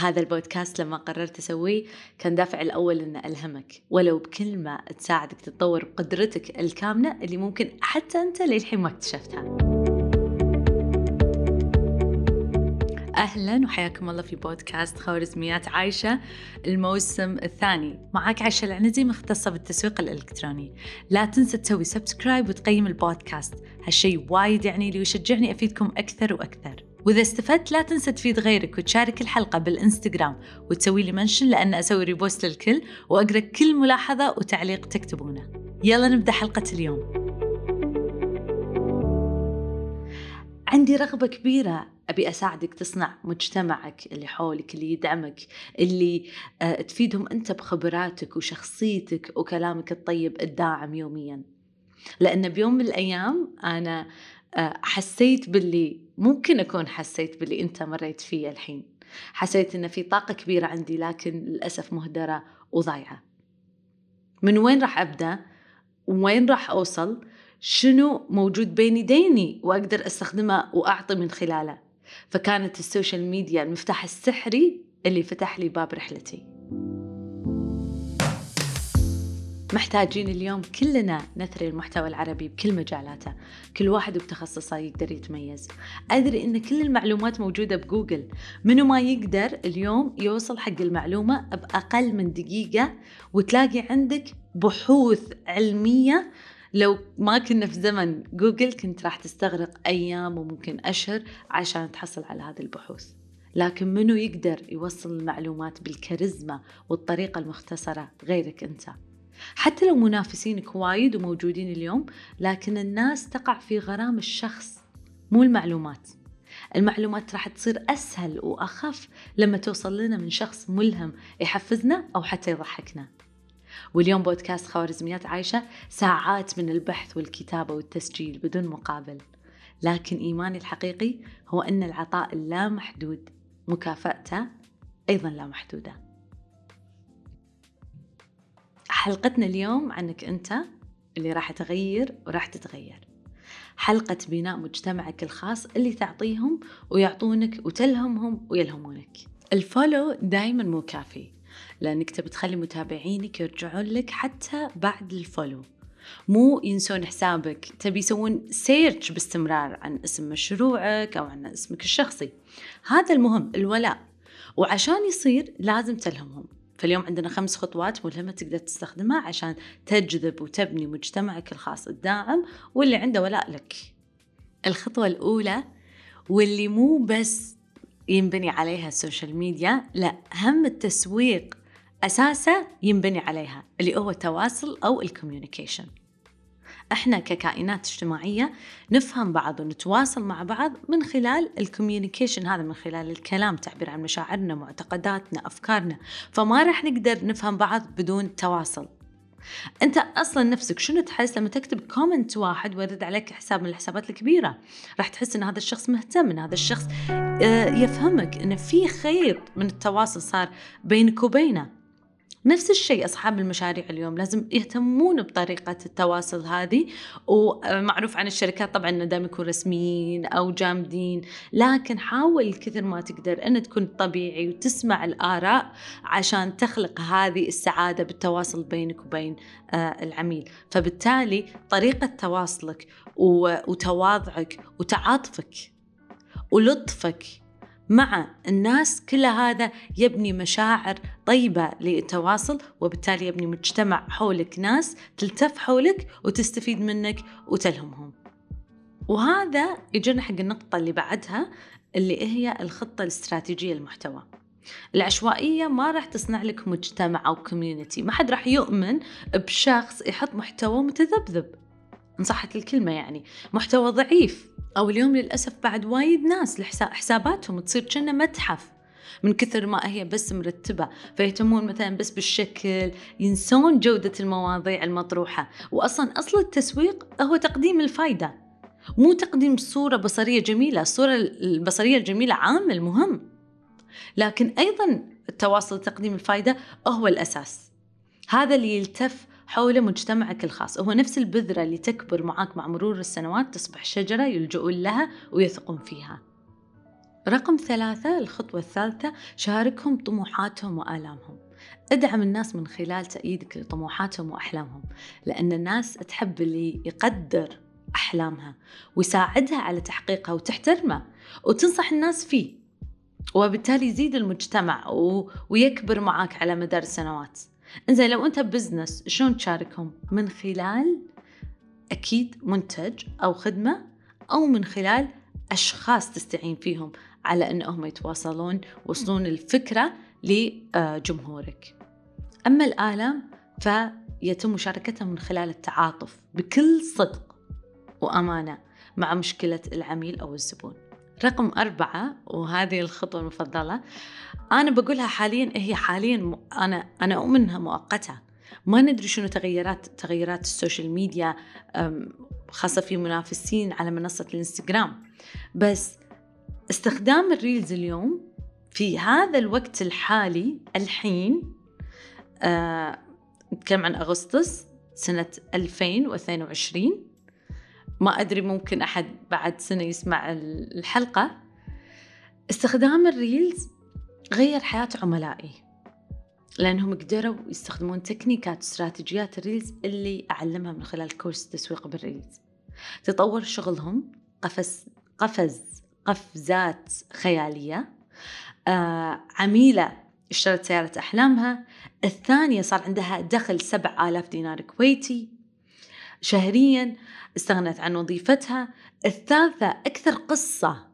هذا البودكاست لما قررت أسويه كان دافع الأول أن ألهمك. ولو بكلمة تساعدك تطور قدرتك الكامنة اللي ممكن حتى أنت للحين ما اكتشفتها. أهلا وحياكم الله في بودكاست خوارزميات عايشة الموسم الثاني. معك عايشة العنزي مختصة بالتسويق الإلكتروني. لا تنسى تسوي subscribe وتقيم البودكاست. هالشي وايد يعني لي ويشجعني أفيدكم أكثر وأكثر. وإذا استفدت لا تنسى تفيد غيرك وتشارك الحلقة بالإنستغرام وتسوي لي mention لأن أسوي repost للكل وأقرأ كل ملاحظة وتعليق تكتبونه. يلا نبدأ حلقة اليوم. عندي رغبة كبيرة أبي أساعدك تصنع مجتمعك اللي حولك اللي يدعمك اللي آه، تفيدهم أنت بخبراتك وشخصيتك وكلامك الطيب الداعم يوميا. لأن بيوم من الأيام أنا حسيت باللي ممكن أكون حسيت باللي أنت مريت فيه الحين. حسيت أن في طاقة كبيرة عندي لكن للأسف مهدرة وضايعة. من وين راح أبدأ؟ وين راح أوصل؟ شنو موجود بين يديني وأقدر أستخدمه وأعطي من خلاله؟ فكانت السوشيال ميديا المفتاح السحري اللي فتح لي باب رحلتي. محتاجين اليوم كلنا نثري المحتوى العربي بكل مجالاته. كل واحد بتخصصه يقدر يتميز. أدري أن كل المعلومات موجودة بجوجل. منو ما يقدر اليوم يوصل حق المعلومة بأقل من دقيقة وتلاقي عندك بحوث علمية. لو ما كنا في زمن جوجل كنت راح تستغرق أيام وممكن أشهر عشان تحصل على هذه البحوث. لكن منو يقدر يوصل المعلومات بالكاريزما والطريقة المختصرة غيرك أنت؟ حتى لو منافسينك وايد وموجودين اليوم لكن الناس تقع في غرام الشخص مو المعلومات. المعلومات راح تصير أسهل وأخف لما توصل لنا من شخص ملهم يحفزنا أو حتى يضحكنا. واليوم بودكاست خوارزميات عايشة ساعات من البحث والكتابة والتسجيل بدون مقابل. لكن إيماني الحقيقي هو أن العطاء اللامحدود مكافأته أيضا لا محدودة حلقتنا اليوم عنك أنت اللي راح تغير وراح تتغير. حلقة بناء مجتمعك الخاص اللي تعطيهم ويعطونك وتلهمهم ويلهمونك. ال follow دايما مو كافي لأنك تبي تخلي متابعينك يرجعون لك حتى بعد ال follow. مو ينسون حسابك تبي يسوون search باستمرار عن اسم مشروعك أو عن اسمك الشخصي. هذا المهم الولاء. وعشان يصير لازم تلهمهم. فاليوم عندنا خمس خطوات ملهمة تقدر تستخدمها عشان تجذب وتبني مجتمعك الخاص الداعم واللي عنده ولاء لك. الخطوة الأولى واللي مو بس ينبني عليها السوشيال ميديا لا هم التسويق أساسه ينبني عليها اللي هو التواصل أو ال communication إحنا ككائنات اجتماعية نفهم بعض ونتواصل مع بعض من خلال ال communication هذا من خلال الكلام تعبير عن مشاعرنا معتقداتنا أفكارنا. فما راح نقدر نفهم بعض بدون تواصل. أنت أصلا نفسك شنو تحس لما تكتب كومنت واحد ويرد عليك حساب من الحسابات الكبيرة؟ راح تحس إن هذا الشخص مهتم إن هذا الشخص آه، يفهمك إن في خير من التواصل صار بينك وبينه. نفس الشيء أصحاب المشاريع اليوم لازم يهتمون بطريقة التواصل هذه ومعروف عن الشركات طبعا أنه دائما يكون رسميين أو جامدين لكن حاول كثر ما تقدر أن تكون طبيعي وتسمع الآراء عشان تخلق هذه السعادة بالتواصل بينك وبين آه، العميل. فبالتالي طريقة تواصلك وتواضعك وتعاطفك ولطفك مع الناس كل هذا يبني مشاعر طيبة للتواصل وبالتالي يبني مجتمع حولك ناس تلتف حولك وتستفيد منك وتلهمهم. وهذا يجينا حق النقطة اللي بعدها اللي هي الخطة الاستراتيجية للمحتوى العشوائية ما راح تصنع لك مجتمع أو كوميونتي ما حد راح يؤمن بشخص يحط محتوى متذبذب. إن صحت الكلمة يعني. محتوى ضعيف. أو اليوم للأسف بعد وايد ناس حساباتهم تصير كأنه متحف. من كثر ما هي بس مرتبة. فيهتمون مثلا بس بالشكل ينسون جودة المواضيع المطروحة. وأصلا أصل التسويق هو تقديم الفايدة. مو تقديم صورة بصرية جميلة. الصورة البصرية الجميلة عامل مهم لكن أيضا التواصل تقديم الفايدة هو الأساس. هذا اللي يلتف حول مجتمعك الخاص. هو نفس البذرة اللي تكبر معاك مع مرور السنوات تصبح شجرة يلجؤون لها ويثقون فيها. رقم ثلاثة الخطوة الثالثة شاركهم طموحاتهم وآلامهم. ادعم الناس من خلال تأييدك لطموحاتهم وأحلامهم لأن الناس تحب اللي يقدر أحلامها ويساعدها على تحقيقها وتحترمه وتنصح الناس فيه وبالتالي يزيد المجتمع. ويكبر معاك على مدار السنوات. إنزين لو أنت بزنس شلون تشاركهم؟ من خلال أكيد منتج أو خدمة أو من خلال أشخاص تستعين فيهم على انهم يتواصلون ويوصلون الفكرة لجمهورك. أما الآلام فيتم مشاركتها من خلال التعاطف بكل صدق وأمانة مع مشكلة العميل أو الزبون. رقم أربعة وهذه الخطوة المفضلة. أنا بقولها حاليا هي حاليا أنا أنا أؤمن أنها مؤقتة ما ندري شنو تغيرات تغيرات السوشيال ميديا خاصة في منافسين على منصة الإنستغرام. بس استخدام ال reels اليوم في هذا الوقت الحالي الحين آه نتكلم عن أغسطس سنة 2022 ما أدري ممكن أحد بعد سنة يسمع الحلقة. استخدام ال reels غير حياة عملائي لأنهم قدروا يستخدمون تكنيكات واستراتيجيات ال reels اللي أعلمها من خلال كورس تسويق بال reels. تطور شغلهم قفز قفز قفزات خيالية. آه عميلة اشترت سيارة أحلامها. الثانية صار عندها دخل سبع آلاف دينار كويتي. شهريا استغنت عن وظيفتها. الثالثة أكثر قصة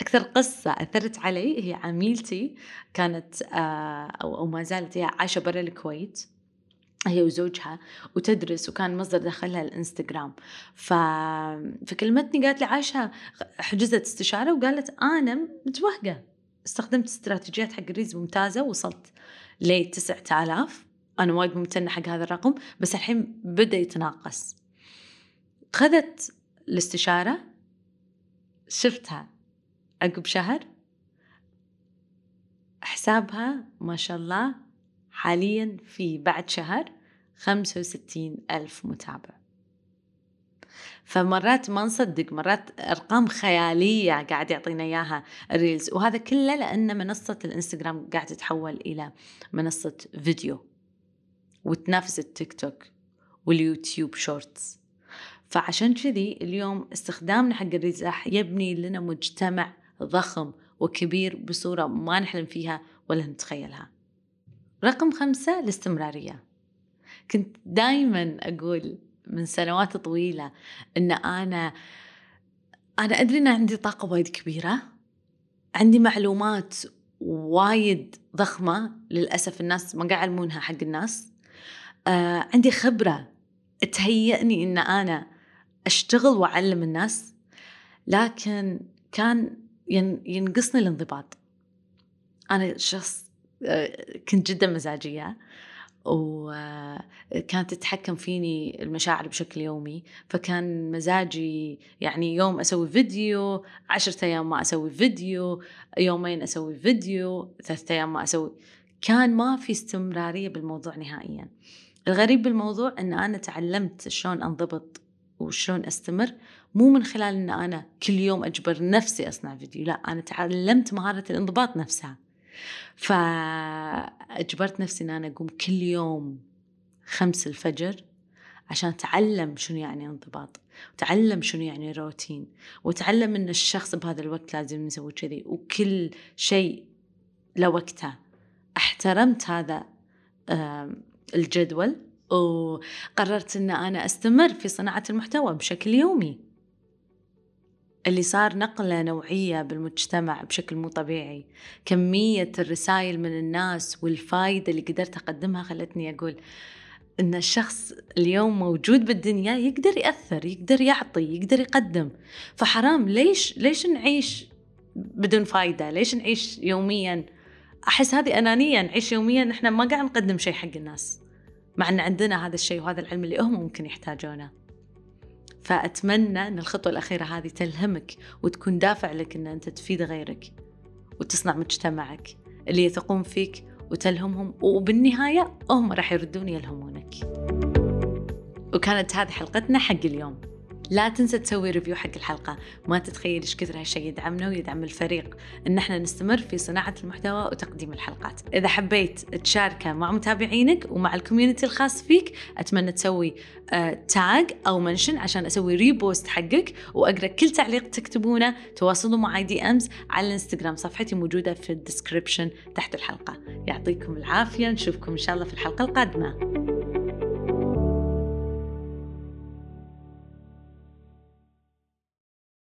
أكثر قصة أثرت علي هي عميلتي كانت آه، أو ما زالت هي عايشة برا الكويت. هي وزوجها وتدرس وكان مصدر دخلها الإنستغرام. ف... فكلمتني قالت لي عايشة حجزت استشارة وقالت أنا متوهقة. استخدمت استراتيجيات حق الريز ممتازة وصلت ل 9000 أنا وايد ممتنة حق هذا الرقم بس الحين بدأ يتناقص. خذت الاستشارة شفتها عقب شهر. حسابها ما شاء الله حاليا في بعد شهر خمسة وستين ألف متابع. فمرات ما نصدق مرات أرقام خيالية قاعد يعطينا إياها ال reels وهذا كله لأن منصة الإنستغرام قاعد تتحول إلى منصة فيديو. وتنافس التيك توك واليوتيوب shorts. فعشان كذي اليوم استخدامنا حق ال reels راح يبني لنا مجتمع ضخم وكبير بصورة ما نحلم فيها ولا نتخيلها. رقم خمسة الاستمرارية. كنت دايما أقول من سنوات طويلة أن أنا أنا أدري أن عندي طاقة وايد كبيرة. عندي معلومات وايد ضخمة للأسف الناس ما قاعد يعلمونها حق الناس. آه عندي خبرة تهيئني أن أنا أشتغل وأعلم الناس لكن كان ينقصني الانضباط. أنا شخص آه، كنت جدا مزاجية وكانت تتحكم فيني المشاعر بشكل يومي فكان مزاجي يعني يوم أسوي فيديو عشرة أيام ما أسوي فيديو يومين أسوي فيديو ثلاثة أيام ما أسوي. كان ما في استمرارية بالموضوع نهائيا. الغريب بالموضوع أن أنا تعلمت شلون أنضبط وشلون أستمر مو من خلال أن أنا كل يوم أجبر نفسي أصنع فيديو لا أنا تعلمت مهارة الانضباط نفسها. فأجبرت نفسي أن أنا أقوم كل يوم خمس الفجر عشان أتعلم شنو يعني انضباط وتعلم شنو يعني روتين وتعلم أن الشخص بهذا الوقت لازم يسوي كذي وكل شيء لوقته. احترمت هذا الجدول وقررت أن أنا أستمر في صناعة المحتوى بشكل يومي. اللي صار نقلة نوعية بالمجتمع بشكل مو طبيعي. كمية الرسائل من الناس والفايدة اللي قدرت أقدمها خلتني أقول إن الشخص اليوم موجود بالدنيا يقدر يأثر يقدر يعطي يقدر يقدم. فحرام ليش ليش نعيش بدون فايدة؟ ليش نعيش يوميا أحس هذه أنانية نعيش يوميا. إحنا ما قاعد نقدم شيء حق الناس. مع أن عندنا هذا الشيء وهذا العلم اللي هم ممكن يحتاجونه. فأتمنى أن الخطوة الأخيرة هذه تلهمك وتكون دافع لك أن أنت تفيد غيرك وتصنع مجتمعك اللي يثقون فيك وتلهمهم. وبالنهاية هم راح يردون يلهمونك. وكانت هذه حلقتنا حق اليوم. لا تنسى تسوي review حق الحلقة. ما تتخيل إيش كثر هالشيء يدعمنا ويدعم الفريق إن إحنا نستمر في صناعة المحتوى وتقديم الحلقات. إذا حبيت تشاركه مع متابعينك ومع ال community الخاص فيك أتمنى تسوي آه tag أو mention عشان أسوي repost حقك وأقرأ كل تعليق تكتبونه. تواصلوا معي DMs على الإنستغرام صفحتي موجودة في ال description تحت الحلقة. يعطيكم العافية نشوفكم إن شاء الله في الحلقة القادمة.